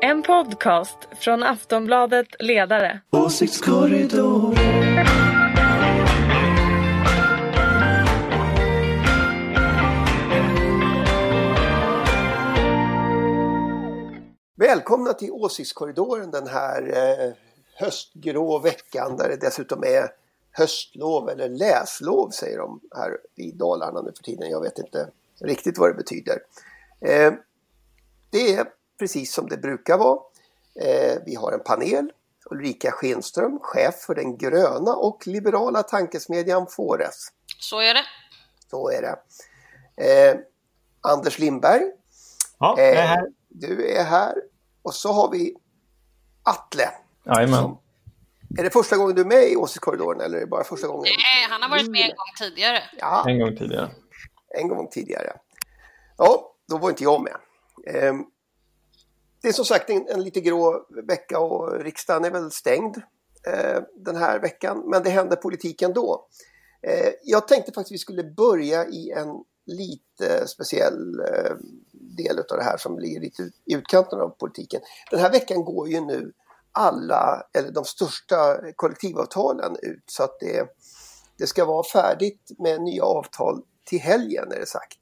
En podcast från Aftonbladet Ledare. Åsiktskorridoren. Välkomna till Åsiktskorridoren den här eh, höstgrå veckan där det dessutom är höstlov eller läslov säger de här i Dalarna nu för tiden. Jag vet inte riktigt vad det betyder. Eh, det är precis som det brukar vara. Eh, vi har en panel. Ulrika Schenström, chef för den gröna och liberala tankesmedjan Fores. Så är det. Så är det. Eh, Anders Lindberg. Ja, jag är här. Eh, du är här. Och så har vi Atle. Jajamän. som- Är det första gången du är med i Åsiktskorridoren eller är det bara första gången? Nej, han har varit med en gång tidigare. Ja, En gång tidigare. en gång tidigare. Ja, då var inte jag med. Ehm, det är som sagt en, en lite grå vecka och riksdagen är väl stängd eh, den här veckan. Men det händer politik ändå. Eh, Jag tänkte faktiskt vi skulle börja i en lite speciell eh, del av det här som ligger lite i utkanten av politiken. Den här veckan går ju nu alla, eller de största kollektivavtalen ut så att det, det ska vara färdigt med nya avtal till helgen är det sagt.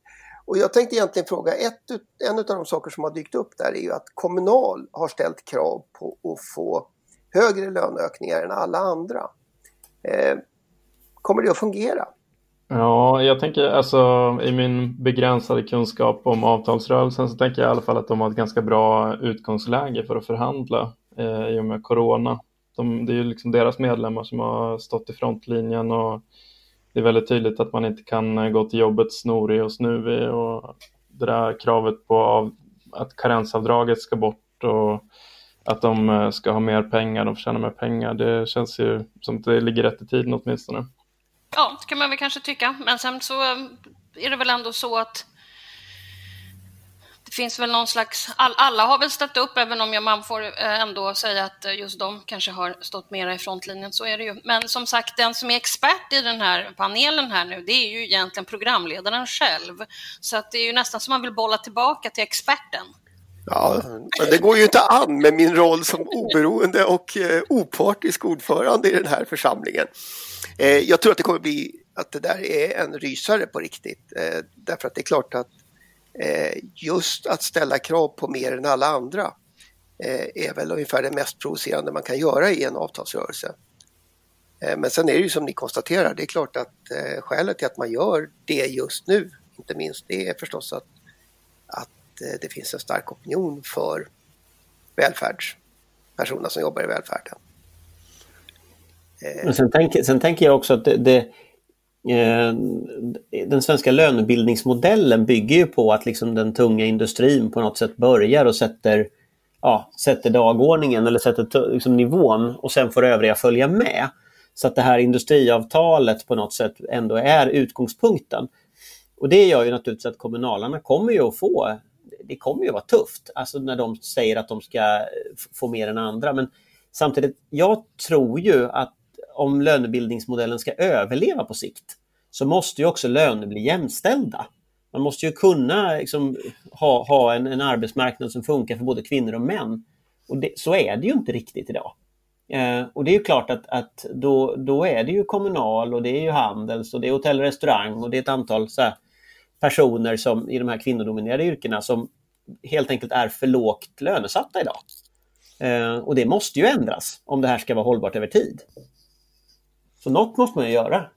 Och jag tänkte egentligen fråga, ett, en av de saker som har dykt upp där är ju att Kommunal har ställt krav på att få högre löneökningar än alla andra. Eh, kommer det att fungera? Ja, jag tänker alltså i min begränsade kunskap om avtalsrörelsen så tänker jag i alla fall att de har ett ganska bra utgångsläge för att förhandla eh, i och med corona. De, det är ju liksom deras medlemmar som har stått i frontlinjen och det är väldigt tydligt att man inte kan eh, gå till jobbet snorig och snuvig och det där kravet på av, att karensavdraget ska bort och att de eh, ska ha mer pengar, de förtjänar mer pengar. Det känns ju som att det ligger rätt i tiden åtminstone. Ja, det kan man väl kanske tycka. Men sen så eh, är det väl ändå så att finns väl någon slags... All, alla har väl ställt upp, även om jag, man får eh, ändå säga att eh, just de kanske har stått mera i frontlinjen. Så är det ju. Men som sagt, den som är expert i den här panelen här nu, det är ju egentligen programledaren själv. Så att det är ju nästan som man vill bolla tillbaka till experten. Ja, men det går ju inte an med min roll som oberoende och eh, opartisk ordförande i den här församlingen. Eh, jag tror att det kommer bli att det där är en rysare på riktigt. Eh, därför att det är klart att Eh, just att ställa krav på mer än alla andra eh, är väl ungefär det mest provocerande man kan göra i en avtalsrörelse. Eh, men sen är det ju som ni konstaterar, det är klart att skälet till att man gör det just nu, inte minst, det är förstås att, att det finns en stark opinion för välfärdspersoner som jobbar i välfärden. Men sen, tänker, sen tänker jag också att det, det, Eh, den svenska lönebildningsmodellen bygger ju på att liksom den tunga industrin på något sätt börjar och sätter, ja, sätter dagordningen eller sätter liksom nivån och sen får övriga följa med. Så att det här industriavtalet på något sätt ändå är utgångspunkten. Och det gör ju naturligtvis att kommunalarna kommer ju att få, det kommer ju att vara tufft, alltså när de säger att de ska få mer än andra. Men samtidigt, jag tror ju att om lönebildningsmodellen ska överleva på sikt så måste ju också löner bli jämställda. Man måste ju kunna liksom, ha, ha en, en arbetsmarknad som funkar för både kvinnor och män. Och det, så är det ju inte riktigt idag. Eh, och det är ju klart att, att då, då är det ju kommunal och det är ju handels och det är hotell och restaurang och det är ett antal så här, personer som i de här kvinnodominerade yrkena som helt enkelt är för lågt lönesatta idag. Eh, och det måste ju ändras om det här ska vara hållbart över tid. Så något måste man ju göra.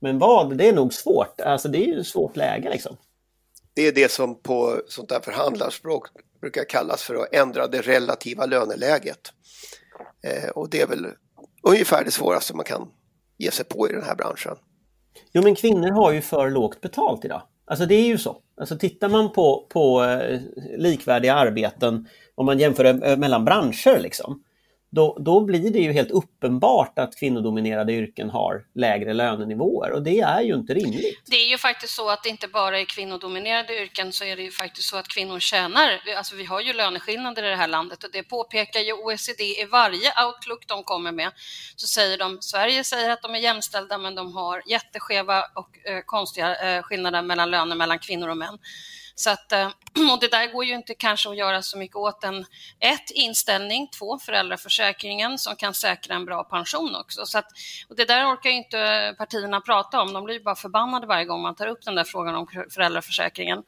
Men vad, det är nog svårt. Alltså det är ju ett svårt läge liksom. Det är det som på sånt där förhandlarspråk brukar kallas för att ändra det relativa löneläget. Eh, och det är väl ungefär det svåraste man kan ge sig på i den här branschen. Jo men kvinnor har ju för lågt betalt idag. Alltså det är ju så. Alltså tittar man på, på eh, likvärdiga arbeten, om man jämför eh, mellan branscher liksom, då, då blir det ju helt uppenbart att kvinnodominerade yrken har lägre lönenivåer och det är ju inte rimligt. Det är ju faktiskt så att det inte bara är kvinnodominerade yrken så är det ju faktiskt så att kvinnor tjänar, alltså vi har ju löneskillnader i det här landet och det påpekar ju OECD i varje outlook de kommer med. Så säger de, Sverige säger att de är jämställda men de har jätteskeva och eh, konstiga eh, skillnader mellan löner mellan kvinnor och män. Så att, eh, och det där går ju inte kanske att göra så mycket åt en, ett, inställning, två, föräldraförsäkringen som kan säkra en bra pension också. Så att, och det där orkar ju inte partierna prata om, de blir bara förbannade varje gång man tar upp den där frågan om föräldraförsäkringen.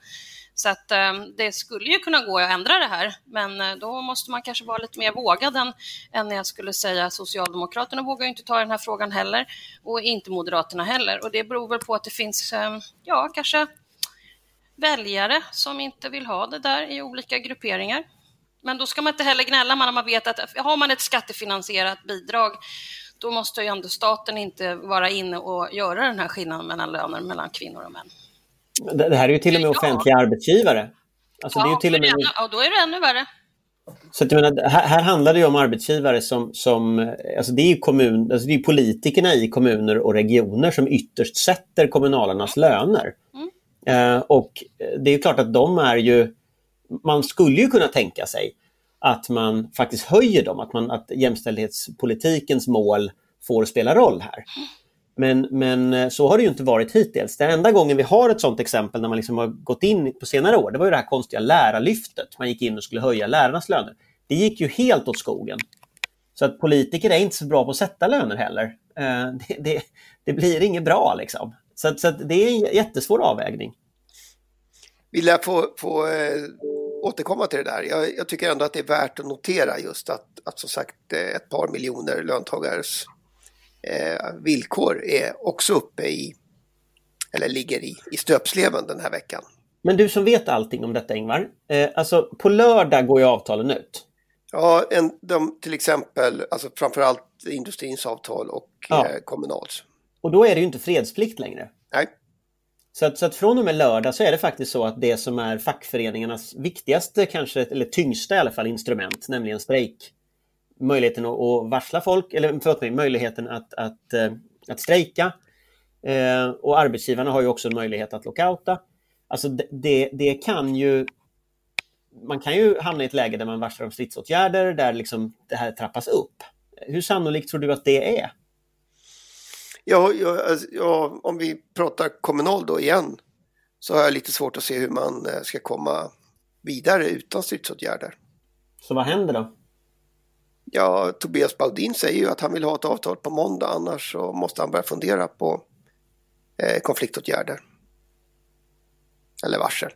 Så att eh, det skulle ju kunna gå att ändra det här, men eh, då måste man kanske vara lite mer vågad än, än jag skulle säga Socialdemokraterna vågar ju inte ta den här frågan heller och inte Moderaterna heller. Och det beror väl på att det finns, ja, kanske väljare som inte vill ha det där i olika grupperingar. Men då ska man inte heller gnälla när man vet att har man ett skattefinansierat bidrag då måste ju ändå staten inte vara inne och göra den här skillnaden mellan löner mellan kvinnor och män. Det, här är ju till och med offentliga arbetsgivare. Alltså, ja, det är till och med... ja, då är det ännu värre. Så att jag menar, här, här handlar det ju om arbetsgivare som, som alltså det är kommun, alltså det är politikerna i kommuner och regioner som ytterst sätter kommunalarnas mm. löner. Mm. Eh, och det är klart att de är ju, man skulle ju kunna tänka sig att man faktiskt höjer dem, att, man, att jämställdhetspolitikens mål får spela roll här. Men, men eh, så har det ju inte varit hittills. Den enda gången vi har ett sådant exempel när man liksom har gått in på senare år, det var ju det här konstiga lärarlyftet. Man gick in och skulle höja lärarnas löner. Det gick ju helt åt skogen. Så att politiker är inte så bra på att sätta löner heller. Eh, det, det, det blir inget bra liksom. Så, så det är en jättesvår avvägning. Vi lär få, få äh, återkomma till det där. Jag, jag, tycker ändå att det är värt att notera just att, att som sagt ett par miljoner löntagares eh, villkor är också uppe i, eller ligger i, i stöpsleven den här veckan. Men du som vet allting om detta Ingvar, eh, alltså på lördag går ju avtalen ut. Ja, en, de, till exempel, alltså framförallt industrins avtal och ja. eh, Kommunals. Och då är det ju inte fredsplikt längre. Nej. Så att, så att från och med lördag så är det faktiskt så att det som är fackföreningarnas viktigaste, kanske, eller tyngsta i alla fall, instrument, nämligen strejk, möjligheten att, att varsla folk, eller förlåt mig, möjligheten att, att, eh, att strejka. Eh, och arbetsgivarna har ju också en möjlighet att lockouta. Alltså det, det kan ju man kan ju hamna i ett läge där man varslar om stridsåtgärder, där liksom det här trappas upp. Hur sannolikt tror du att det är? Ja, ja, alltså, ja, om vi pratar kommunal då igen så har jag lite svårt att se hur man eh, ska komma vidare utan stridsåtgärder. Så vad händer då? Ja, Tobias Baudin säger ju att han vill ha ett avtal på måndag annars så måste han börja fundera på eh, konfliktåtgärder. Eller varsel.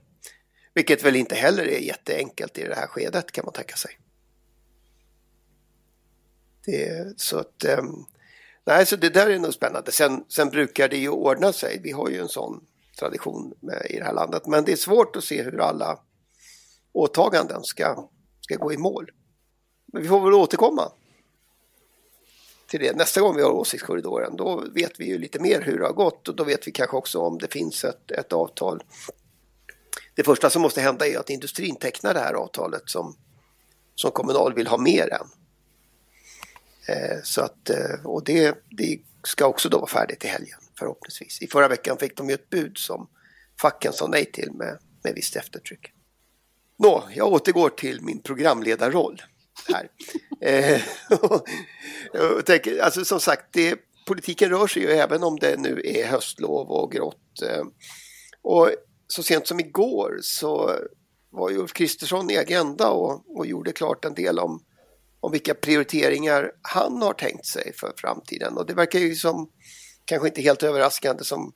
Vilket väl inte heller är jätteenkelt i det här skedet kan man tänka sig. Det, så att, eh, nej, så det där är nog spännande. Sen, sen brukar det ju ordna sig. Vi har ju en sån tradition med, i det här landet. Men det är svårt att se hur alla åtaganden ska, ska gå i mål. Men vi får väl återkomma till det nästa gång vi har åsiktskorridoren. Då vet vi ju lite mer hur det har gått och då vet vi kanske också om det finns ett, ett avtal. Det första som måste hända är att industrin tecknar det här avtalet som, som Kommunal vill ha mer än. Eh, så att, eh, och det, det ska också då vara färdigt till helgen förhoppningsvis. I förra veckan fick de ju ett bud som facken sa nej till med, med visst eftertryck. Nå, jag återgår till min programledarroll här. eh, och tänker, alltså som sagt, det, politiken rör sig ju även om det nu är höstlov och grått. Eh, och så sent som igår så var ju Ulf Kristersson i Agenda och, och gjorde klart en del om, om vilka prioriteringar han har tänkt sig för framtiden. Och det verkar ju som, kanske inte helt överraskande, som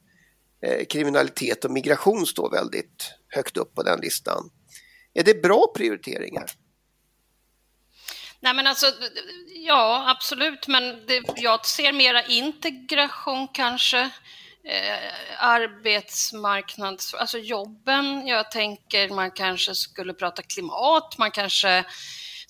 eh, kriminalitet och migration står väldigt högt upp på den listan. Är det bra prioriteringar? Nej men alltså, ja absolut, men det, jag ser mera integration kanske. Eh, arbetsmarknads, alltså jobben. Jag tänker man kanske skulle prata klimat, man kanske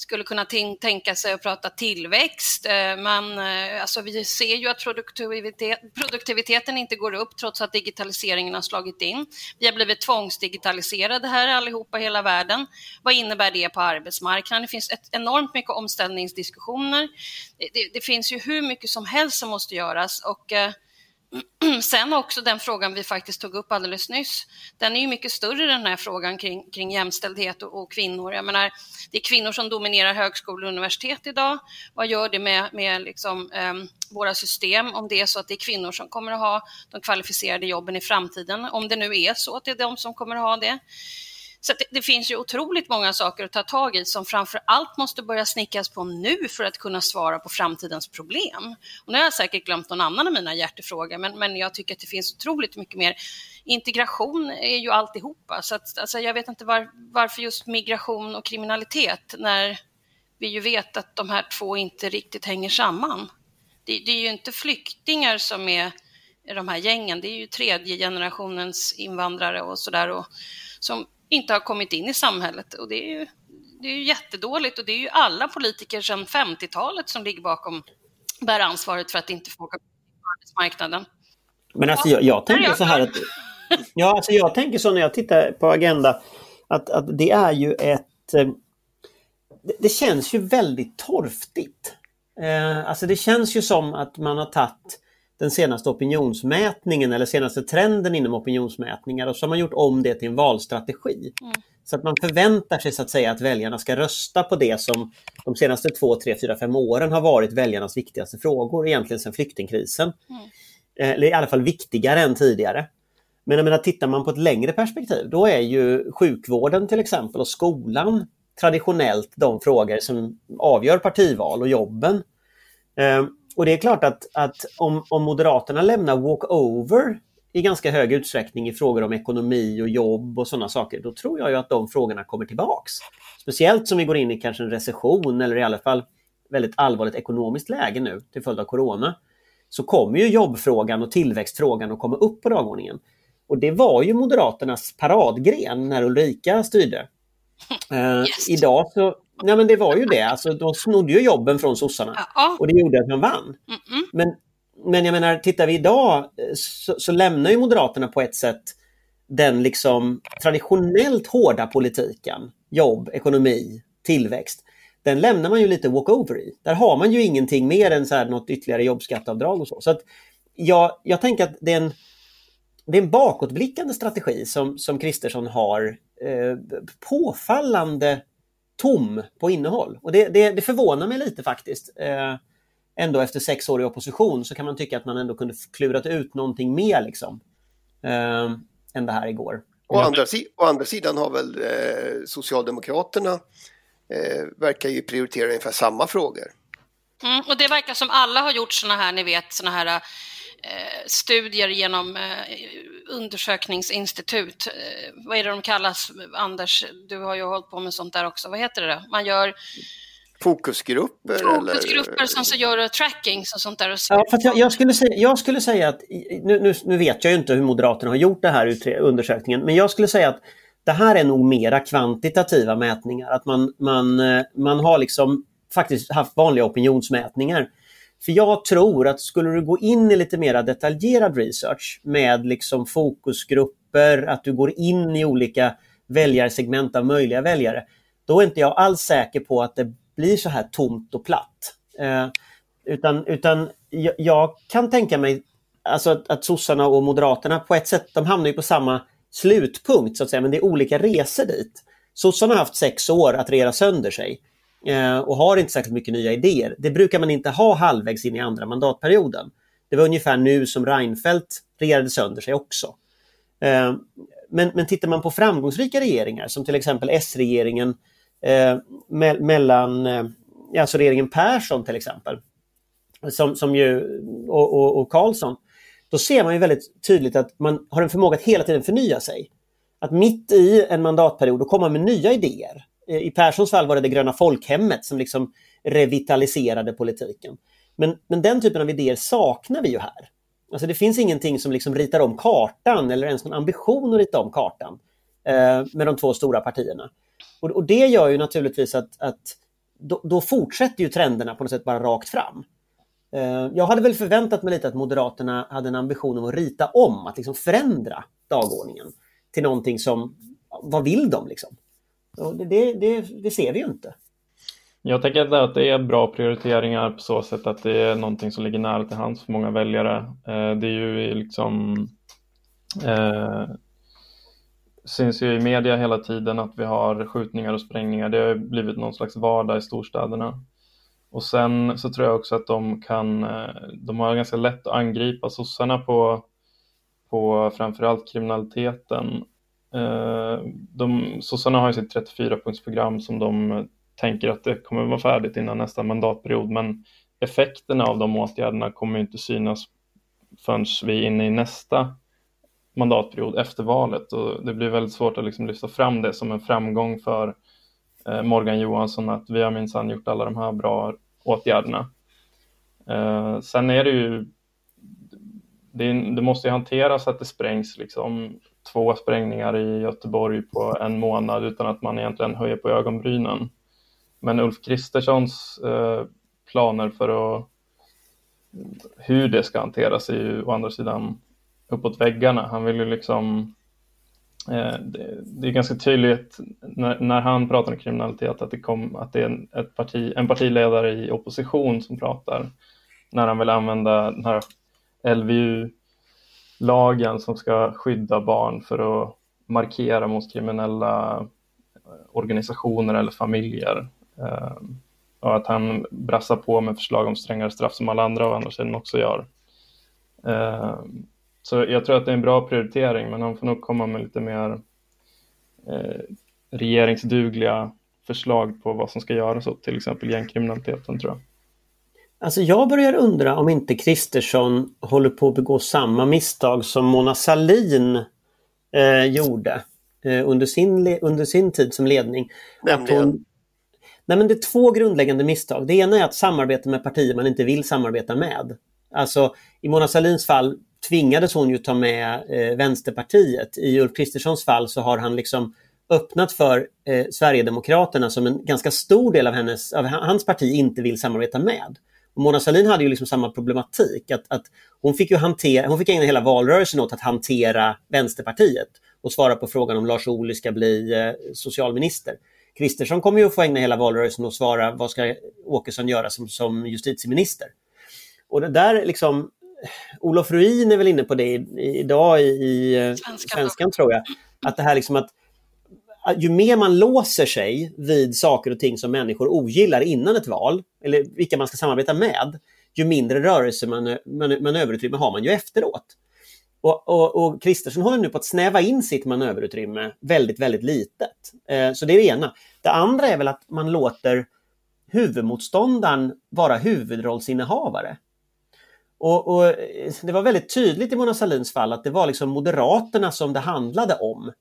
skulle kunna tänka sig att prata tillväxt. Eh, men eh, alltså, vi ser ju att produktivitet, produktiviteten inte går upp trots att digitaliseringen har slagit in. Vi har blivit tvångsdigitaliserade här allihopa i hela världen. Vad innebär det på arbetsmarknaden? Det finns ett enormt mycket omställningsdiskussioner. Det, det finns ju hur mycket som helst som måste göras och eh, Sen också den frågan vi faktiskt tog upp alldeles nyss, den är ju mycket större den här frågan kring, kring jämställdhet och, och, kvinnor. Jag menar, det är kvinnor som dominerar högskolor och universitet idag. Vad gör det med, med liksom, um, våra system om det är så att det är kvinnor som kommer att ha de kvalificerade jobben i framtiden? Om det nu är så att det är de som kommer att ha det. Så det, det, finns ju otroligt många saker att ta tag i som framför allt måste börja snickas på nu för att kunna svara på framtidens problem. Och nu har jag säkert glömt någon annan av mina hjärtefrågor, men, men jag tycker att det finns otroligt mycket mer. Integration är ju alltihopa, så att, alltså, jag vet inte var, varför just migration och kriminalitet när vi ju vet att de här två inte riktigt hänger samman. Det, det är ju inte flyktingar som är de här gängen, det är ju tredje generationens invandrare och sådär som inte har kommit in i samhället och det är ju, det är ju jättedåligt och det är ju alla politiker sedan 50-talet som ligger bakom, bär ansvaret för att inte få åka på arbetsmarknaden. Men alltså jag, jag tänker så här att, ja alltså jag tänker så när jag tittar på Agenda att, att det är ju ett, eh, det, det känns ju väldigt torftigt. Eh, alltså det känns ju som att man har tagit den senaste opinionsmätningen eller senaste trenden inom opinionsmätningar och så har man gjort om det till en valstrategi. Mm. Så att man förväntar sig så att säga att väljarna ska rösta på det som de senaste två, tre, fyra, fem åren har varit väljarnas viktigaste frågor, egentligen sedan flyktingkrisen. Mm. Eh, eller i alla fall viktigare än tidigare. Men jag menar, tittar man på ett längre perspektiv, då är ju sjukvården till exempel och skolan traditionellt de frågor som avgör partival och jobben. Och det är klart att, att om, om Moderaterna lämnar walkover i ganska hög utsträckning i frågor om ekonomi och jobb och sådana saker, då tror jag ju att de frågorna kommer tillbaks. Speciellt som vi går in i kanske en recession eller i alla fall väldigt allvarligt ekonomiskt läge nu till följd av corona. Så kommer ju jobbfrågan och tillväxtfrågan att komma upp på dagordningen. Och det var ju Moderaternas paradgren när Ulrika styrde. Eh, yes. idag så Nej men det var ju det, alltså, de snodde ju jobben från sossarna. Ja. Och det gjorde att man vann. Mm -mm. Men, men jag menar, tittar vi idag eh, så, så, lämnar ju Moderaterna på ett sätt den liksom traditionellt hårda politiken, jobb, ekonomi, tillväxt. Den lämnar man ju lite walkover i. Där har man ju ingenting mer än så här något ytterligare jobbskatteavdrag och så. Så att jag, jag tänker att det är en, det är en bakåtblickande strategi som, som Kristersson har eh, påfallande tom på innehåll. Och det, det, det förvånar mig lite faktiskt. Eh, ändå efter sex år i opposition så kan man tycka att man ändå kunde klurat ut någonting mer liksom, eh, än det här igår. Å andra, å andra sidan har väl eh, Socialdemokraterna eh, verkar ju prioritera ungefär samma frågor. Mm, och det verkar som alla har gjort sådana här, ni vet, sådana här Eh, studier genom eh, undersökningsinstitut. Eh, vad är det de kallas? Anders, du har ju hållit på med sånt där också. Vad heter det? Man gör Fokusgrupper? Fokusgrupper eller? som så gör trackings och sånt där. Och ja, för jag, jag, skulle säga, jag skulle säga att, nu, nu, nu, vet jag ju inte hur Moderaterna har gjort den här undersökningen, men jag skulle säga att det här är nog mera kvantitativa mätningar. Att man, man, man har liksom faktiskt haft vanliga opinionsmätningar för jag tror att skulle du gå in i lite mer detaljerad research med liksom fokusgrupper, att du går in i olika väljarsegment av möjliga väljare, då är inte jag alls säker på att det blir så här tomt och platt. Eh, utan utan jag, jag, kan tänka mig alltså att, att sossarna och moderaterna på ett sätt, de hamnar ju på samma slutpunkt så att säga, men det är olika resor dit. Sossarna har haft sex år att rera sönder sig Eh, och har inte särskilt mycket nya idéer. Det brukar man inte ha halvvägs in i andra mandatperioden. Det var ungefär nu som Reinfeldt regerade sönder sig också. Eh, men, men tittar man på framgångsrika regeringar som till exempel S-regeringen eh, me mellan, eh, alltså regeringen Persson till exempel, som, som ju, och, och, och Karlsson, då ser man ju väldigt tydligt att man har en förmåga att hela tiden förnya sig. Att mitt i en mandatperiod komma med nya idéer. Eh, I Perssons fall var det det gröna folkhemmet som liksom revitaliserade politiken. Men, men den typen av idéer saknar vi ju här. Alltså det finns ingenting som liksom ritar om kartan eller ens någon ambition att rita om kartan eh, med de två stora partierna. Och, och det gör ju naturligtvis att, att då, då, fortsätter ju trenderna på något sätt bara rakt fram. Eh, jag hade väl förväntat mig lite att Moderaterna hade en ambition om att rita om, att liksom förändra dagordningen till någonting som, vad vill de liksom? Och det, det, det, det ser vi ju inte. Jag tänker att det är bra prioriteringar på så sätt att det är någonting som ligger nära till hands för många väljare. Eh, det är ju liksom eh, syns ju i media hela tiden att vi har skjutningar och sprängningar. Det har blivit någon slags vardag i storstäderna. Och sen så tror jag också att de kan, eh, de har ganska lätt att angripa sossarna på, på framförallt kriminaliteten Eh, de, sossarna har ju sitt 34-punktsprogram som de tänker att det kommer vara färdigt innan nästa mandatperiod, men effekterna av de åtgärderna kommer inte synas förrän vi är inne i nästa mandatperiod efter valet och det blir väldigt svårt att liksom lyfta fram det som en framgång för eh, Morgan Johansson att vi har minsann gjort alla de här bra åtgärderna. Eh, sen är det ju det, det, måste ju hanteras att det sprängs liksom två sprängningar i Göteborg på en månad utan att man egentligen höjer på ögonbrynen. Men Ulf Kristerssons eh, planer för att, hur det ska hanteras är ju å andra sidan uppåt väggarna. Han vill ju liksom eh, det, det, är ganska tydligt när, när, han pratar om kriminalitet att det, kom, att det är en, ett parti, en partiledare i opposition som pratar när han vill använda den här LVU lagen som ska skydda barn för att markera mot kriminella organisationer eller familjer. Eh, och att han brassar på med förslag om strängare straff som alla andra av andra sidan också gör. Eh, så jag tror att det är en bra prioritering, men han får nog komma med lite mer eh, regeringsdugliga förslag på vad som ska göras åt till exempel gängkriminaliteten tror jag. Alltså jag börjar undra om inte Kristersson håller på att begå samma misstag som Mona Salin eh, gjorde eh, under, sin under sin tid som ledning. Hon, nej men det är två grundläggande misstag. Det ena är att samarbeta med partier man inte vill samarbeta med. Alltså i Mona Salins fall tvingades hon ju ta med eh, Vänsterpartiet. I Ulf Kristerssons fall så har han liksom öppnat för eh, Sverigedemokraterna som en ganska stor del av, hennes, av hans parti inte vill samarbeta med. Och Mona Sahlin hade ju liksom samma problematik. Att, att hon, fick ju hantera, hon fick ägna hela valrörelsen åt att hantera Vänsterpartiet och svara på frågan om Lars Ohly ska bli eh, socialminister. Kristersson kommer ju att få ägna hela valrörelsen och svara vad ska Åkesson göra som, som justitieminister. Och det där liksom, Olof Ruin är väl inne på det idag i, i eh, Svenskan, Svenskan tror jag. Att det här liksom att ju mer man låser sig vid saker och ting som människor ogillar innan ett val, eller vilka man ska samarbeta med, ju mindre rörelsemanöverutrymme har man ju efteråt. Och, och, och Kristersson håller nu på att snäva in sitt manöverutrymme väldigt, väldigt litet. Eh, så det är det ena. Det andra är väl att man låter huvudmotståndaren vara huvudrollsinnehavare. Och, och, eh, Det var väldigt tydligt i Mona Sahlins fall att det var liksom Moderaterna som det handlade om.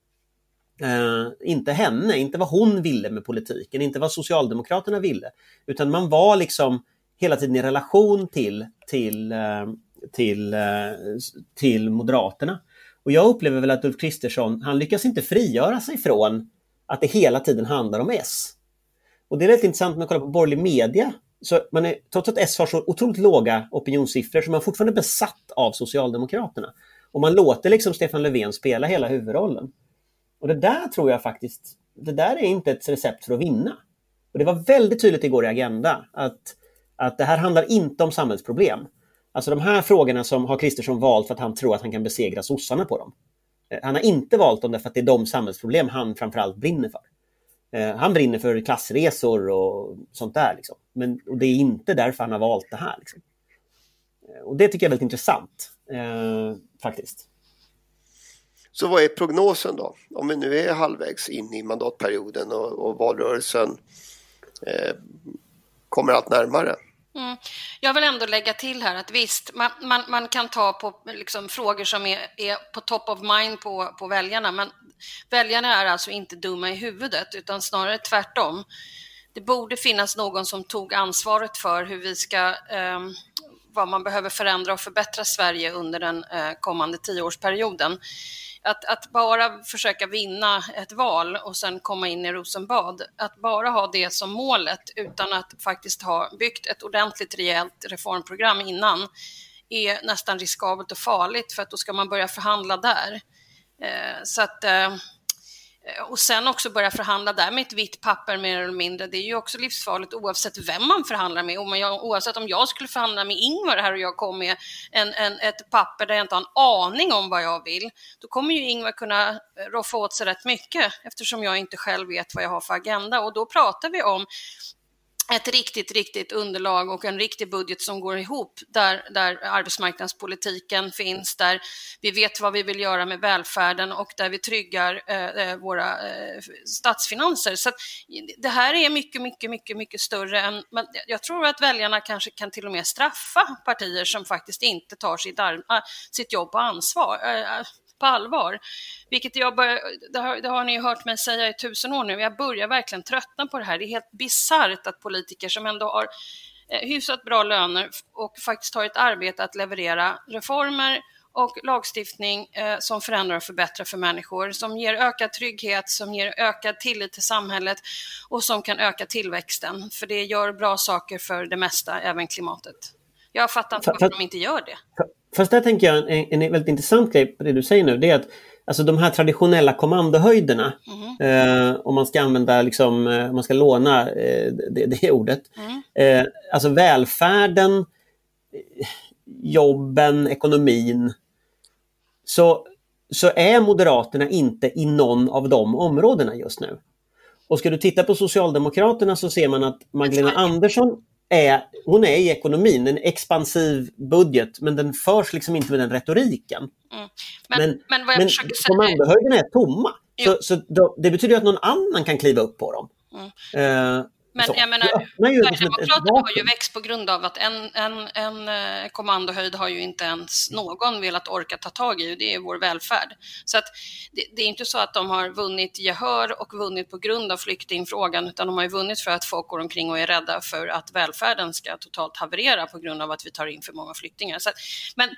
Eh, inte henne, inte vad hon ville med politiken, inte vad Socialdemokraterna ville. Utan man var liksom hela tiden i relation till, till, eh, till, eh, till Moderaterna. Och jag upplever väl att Ulf Kristersson, han lyckas inte frigöra sig från att det hela tiden handlar om S. Och det är rätt intressant när man kollar på borgerlig media. Så man är, trots att S har så otroligt låga opinionssiffror så är man fortfarande besatt av Socialdemokraterna. Och man låter liksom Stefan Löfven spela hela huvudrollen. Och det där tror jag faktiskt, det där är inte ett recept för att vinna. Och det var väldigt tydligt igår i Agenda att, att det här handlar inte om samhällsproblem. Alltså de här frågorna som har Kristersson valt för att han tror att han kan besegra sossarna på dem. Eh, han har inte valt dem därför att det är de samhällsproblem han framförallt brinner för. Eh, han brinner för klassresor och sånt där. Liksom. Men, och det är inte därför han har valt det här. Liksom. Eh, och det tycker jag är väldigt intressant, eh, faktiskt. Så vad är prognosen då? Om vi nu är halvvägs in i mandatperioden och, och valrörelsen eh, kommer allt närmare. Mm. Jag vill ändå lägga till här att visst, man, man, man kan ta på liksom, frågor som är, är, på top of mind på, på väljarna, men väljarna är alltså inte dumma i huvudet, utan snarare tvärtom. Det borde finnas någon som tog ansvaret för hur vi ska, eh, vad man behöver förändra och förbättra Sverige under den eh, kommande tioårsperioden att, att bara försöka vinna ett val och sen komma in i Rosenbad, att bara ha det som målet utan att faktiskt ha byggt ett ordentligt rejält reformprogram innan är nästan riskabelt och farligt för att då ska man börja förhandla där. Eh, så att eh, Eh, och sen också börja förhandla där med ett vitt papper mer eller mindre, det är ju också livsfarligt oavsett vem man förhandlar med. oavsett om jag skulle förhandla med Ingvar här och jag kom med en, en, ett papper där jag inte har en aning om vad jag vill, då kommer ju Ingvar kunna eh, roffa åt sig rätt mycket eftersom jag inte själv vet vad jag har för agenda. Och då pratar vi om ett riktigt, riktigt underlag och en riktig budget som går ihop där, där arbetsmarknadspolitiken finns, där vi vet vad vi vill göra med välfärden och där vi tryggar eh, eh våra eh, statsfinanser. Så det här är mycket, mycket, mycket, mycket större än, men jag tror att väljarna kanske kan till och med straffa partier som faktiskt inte tar sitt, eh, sitt jobb på ansvar eh, på allvar. Vilket jag bör, det, har, det har ni hört mig säga i tusen år nu, jag börjar verkligen tröttna på det här. Det är helt bisarrt att politiker som ändå har eh, hyfsat bra löner och faktiskt har ett arbete att leverera reformer och lagstiftning eh, som förändrar och förbättrar för människor, som ger ökad trygghet, som ger ökad tillit till samhället och som kan öka tillväxten. För det gör bra saker för det mesta, även klimatet. Jag fattar inte varför de inte gör det. Fast där tänker jag en, en väldigt intressant grej på det du säger nu. Det är att alltså de här traditionella kommandohöjderna, mm. eh, om man ska använda, liksom, eh, om man ska låna eh, det, det, ordet. Mm. Eh, alltså välfärden, jobben, ekonomin. Så, så är Moderaterna inte i någon av de områdena just nu. Och ska du titta på Socialdemokraterna så ser man att Magdalena Andersson är, hon är i ekonomin, en expansiv budget, men den förs liksom inte med den retoriken. Mm. Men, men, men, vad jag men kommandohöjderna är tomma. Så, så då, det betyder att någon annan kan kliva upp på dem. Mm. Uh, men så. jag menar, Sverigedemokraterna har ju växt på grund av att en, en, en eh, kommandohöjd har ju inte ens någon velat orka ta tag i och det är vår välfärd. Så att det, det, är inte så att de har vunnit gehör och vunnit på grund av flyktingfrågan utan de har ju vunnit för att folk går omkring och är rädda för att välfärden ska totalt haverera på grund av att vi tar in för många flyktingar. Så att, men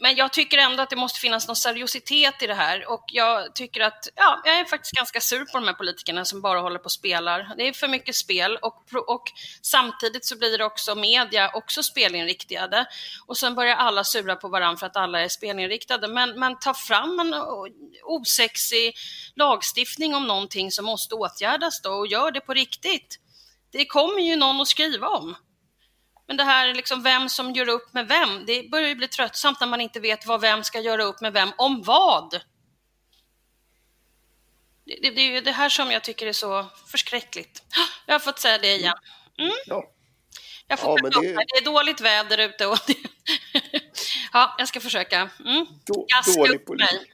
men jag tycker ändå att det måste finnas någon seriositet i det här och jag tycker att, ja, jag är faktiskt ganska sur på de här politikerna som bara håller på och spelar. Det är för mycket spel och, och samtidigt så blir det också media också spelinriktade och sen börjar alla sura på varandra för att alla är spelinriktade. Men, men ta fram en osexig lagstiftning om någonting som måste åtgärdas då och gör det på riktigt. Det kommer ju någon att skriva om. Men det här liksom vem som gör upp med vem, det börjar ju bli tröttsamt när man inte vet vad vem ska göra upp med vem, om vad. Det, det, det är ju det här som jag tycker är så förskräckligt. Jag har fått säga det igen. Mm. Ja. Jag får ja, det... det är dåligt väder ute och ja, jag ska försöka. Mm. Då, dålig politik.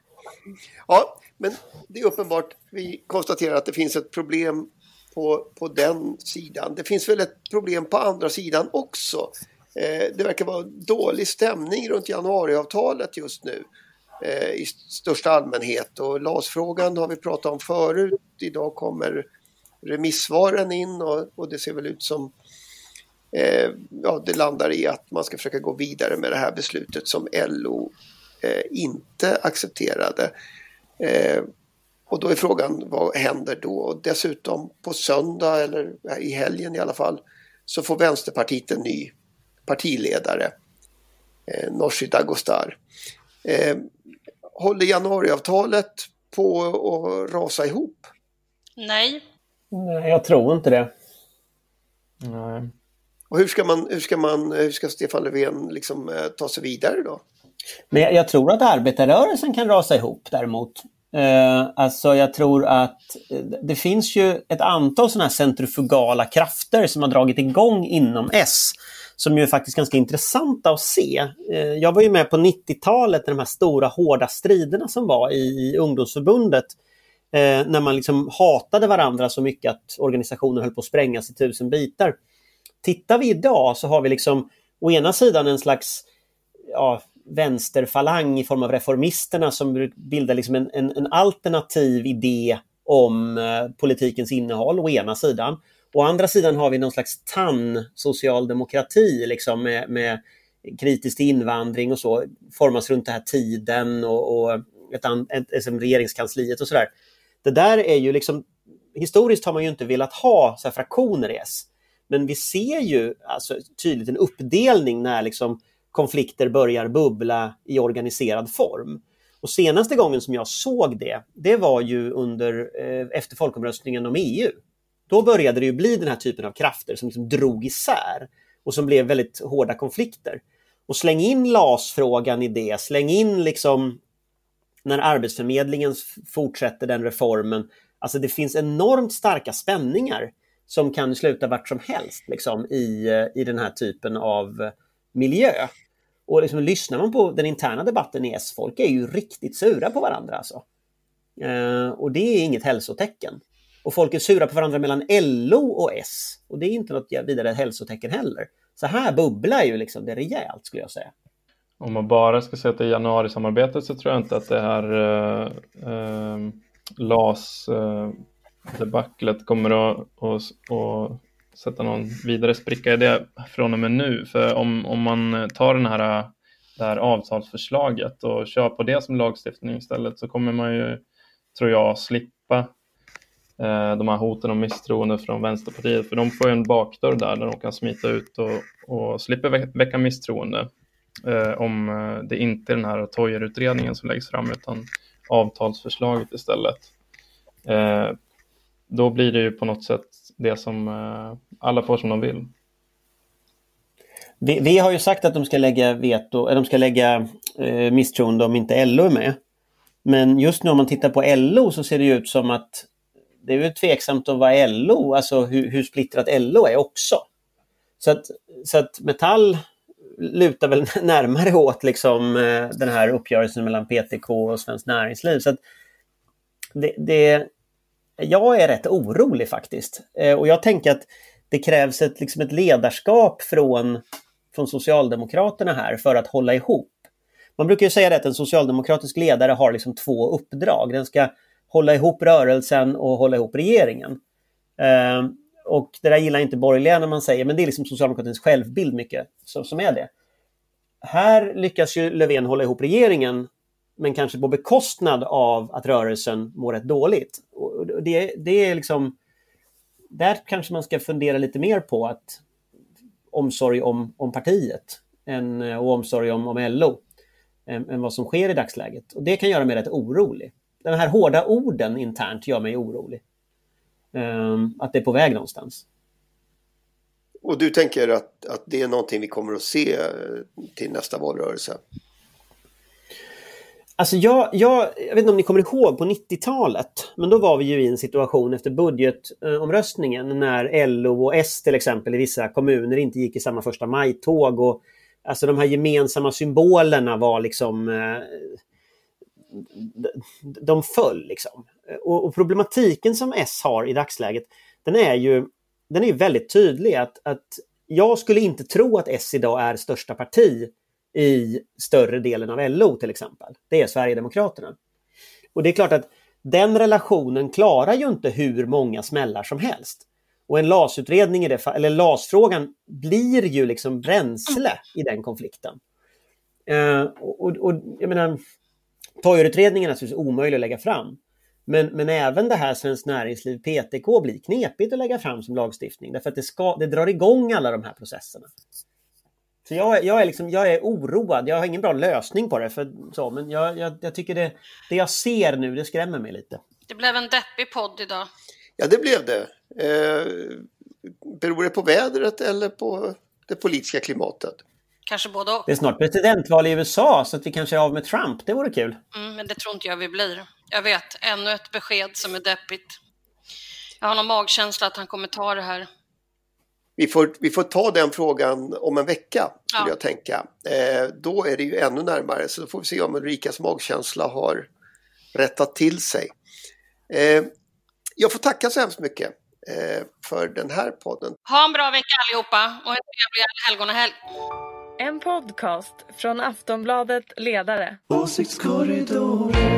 Ja, men det är uppenbart. Vi konstaterar att det finns ett problem på, på den sidan. Det finns väl ett problem på andra sidan också. Eh, det verkar vara dålig stämning runt januariavtalet just nu eh, i största allmänhet och LAS-frågan har vi pratat om förut. Idag kommer remissvaren in och, och det ser väl ut som eh, ja, det landar i att man ska försöka gå vidare med det här beslutet som LO eh, inte accepterade. Eh, och då är frågan vad händer då? Och dessutom på söndag eller i helgen i alla fall så får Vänsterpartiet en ny partiledare, eh, Nooshi Dagostar. Eh, håller januariavtalet på att rasa ihop? Nej. Nej, jag tror inte det. Nej. Och hur ska, man, hur ska, man, hur ska Stefan Löfven liksom, eh, ta sig vidare då? Men jag, jag, tror att arbetarrörelsen kan rasa ihop däremot. Eh, alltså jag tror att eh, det finns ju ett antal sådana här centrifugala krafter som har dragit igång inom S som ju är faktiskt ganska intressanta att se. Eh, jag var ju med på 90-talet när de här stora hårda striderna som var i, i ungdomsförbundet. Eh, när man liksom hatade varandra så mycket att organisationen höll på att sprängas i tusen bitar. Tittar vi idag så har vi liksom å ena sidan en slags ja, vänsterfalang i form av reformisterna som bildar liksom en, en, en alternativ idé om eh, politikens innehåll å ena sidan. Å andra sidan har vi någon slags tann-socialdemokrati liksom med, med kritisk invandring och så, formas runt den här tiden och, och ett, ett, ett, ett, regeringskansliet och sådär. Det där är ju liksom, historiskt har man ju inte velat ha så här fraktioner i S. Men vi ser ju alltså tydligt en uppdelning när liksom konflikter börjar bubbla i organiserad form. Och senaste gången som jag såg det, det var ju under, eh, efter folkomröstningen om EU. Då började det ju bli den här typen av krafter som liksom drog isär och som blev väldigt hårda konflikter. Och släng in LAS-frågan i det, släng in liksom när Arbetsförmedlingen fortsätter den reformen. Alltså det finns enormt starka spänningar som kan sluta vart som helst liksom, i, eh, i den här typen av miljö. Och liksom, lyssnar man på den interna debatten i S, folk är ju riktigt sura på varandra. Alltså. Eh, och det är inget hälsotecken. Och folk är sura på varandra mellan LO och S. Och det är inte något vidare hälsotecken heller. Så här bubblar ju liksom det rejält skulle jag säga. Om man bara ska säga att det är januarisamarbetet så tror jag inte att det här eh, eh, LAS eh, debaclet kommer att, att, att sätta någon vidare spricka i det från och med nu. För om, om man tar den här, det här avtalsförslaget och kör på det som lagstiftning istället så kommer man ju, tror jag, slippa eh, de här hoten om misstroende från Vänsterpartiet. För de får ju en bakdörr där, där de kan smita ut och, och slipper väcka misstroende. Eh, om eh, det inte är den här Toijer-utredningen som läggs fram utan avtalsförslaget istället. Eh, då blir det ju på något sätt det som eh, alla får som de vill. Vi, vi, har ju sagt att de ska lägga veto, de ska lägga eh, misstroende om inte LO är med. Men just nu om man tittar på LO så ser det ut som att det är tveksamt att vara LO, alltså hur, hur splittrat LO är också. Så att, så att Metall lutar väl närmare åt liksom, eh, den här uppgörelsen mellan PTK och Svenskt Näringsliv. Så det, det, jag är rätt orolig faktiskt. Eh, och jag tänker att det krävs ett, liksom ett ledarskap från, från Socialdemokraterna här för att hålla ihop. Man brukar ju säga att en socialdemokratisk ledare har liksom två uppdrag. Den ska hålla ihop rörelsen och hålla ihop regeringen. Eh, och det där gillar inte borgerliga när man säger, men det är liksom Socialdemokraternas självbild mycket som, som är det. Här lyckas ju Löfven hålla ihop regeringen men kanske på bekostnad av att rörelsen mår rätt dåligt. Och det, det är liksom, där kanske man ska fundera lite mer på att omsorg om, om partiet än, eh, och omsorg om, om LO än, än vad som sker i dagsläget. Och det kan göra mig rätt orolig. De här hårda orden internt gör mig orolig. Um, att det är på väg någonstans. Och du tänker att, att det är någonting vi kommer att se till nästa valrörelse? Alltså jag, jag, jag vet inte om ni kommer ihåg på 90-talet, men då var vi ju i en situation efter budgetomröstningen när LO och S till exempel i vissa kommuner inte gick i samma första maj-tåg. Och, alltså de här gemensamma symbolerna var liksom... Eh, de föll liksom. Och, och, problematiken som S har i dagsläget, den är ju den är väldigt tydlig att, att jag skulle inte tro att S idag är största parti i större delen av LO till exempel. Det är Sverigedemokraterna. Och det är klart att den relationen klarar ju inte hur många smällar som helst. Och en LAS-utredning i det eller LAS-frågan blir ju liksom bränsle i den konflikten. Uh, och, och, jag menar, Toijerutredningen är naturligtvis omöjlig att lägga fram. Men, men även det här Svenskt Näringsliv, PTK, blir knepigt att lägga fram som lagstiftning. Därför att det, ska, det drar igång alla de här processerna. Så jag, jag, är liksom, jag är oroad. Jag har ingen bra lösning på det. För, så, men jag, jag, jag tycker det, det jag ser nu, det skrämmer mig lite. Det blev en deppig podd idag. Ja, det blev det. Eh, beror det på vädret eller på det politiska klimatet? Kanske både och. Det är snart presidentval i USA så att vi kanske är av med Trump. Det vore kul. Mm, men det tror inte jag vi blir. Jag vet, ännu ett besked som är deppigt. Jag har någon magkänsla att han kommer ta det här vi får, vi får ta den frågan om en vecka, skulle ja. jag tänka. Eh, då är det ju ännu närmare, så då får vi se om Ulrikas magkänsla har rättat till sig. Eh, jag får tacka så hemskt mycket eh, för den här podden. Ha en bra vecka allihopa och en trevlig helgonahelg. En podcast från Aftonbladet Ledare. Åsiktskorridoren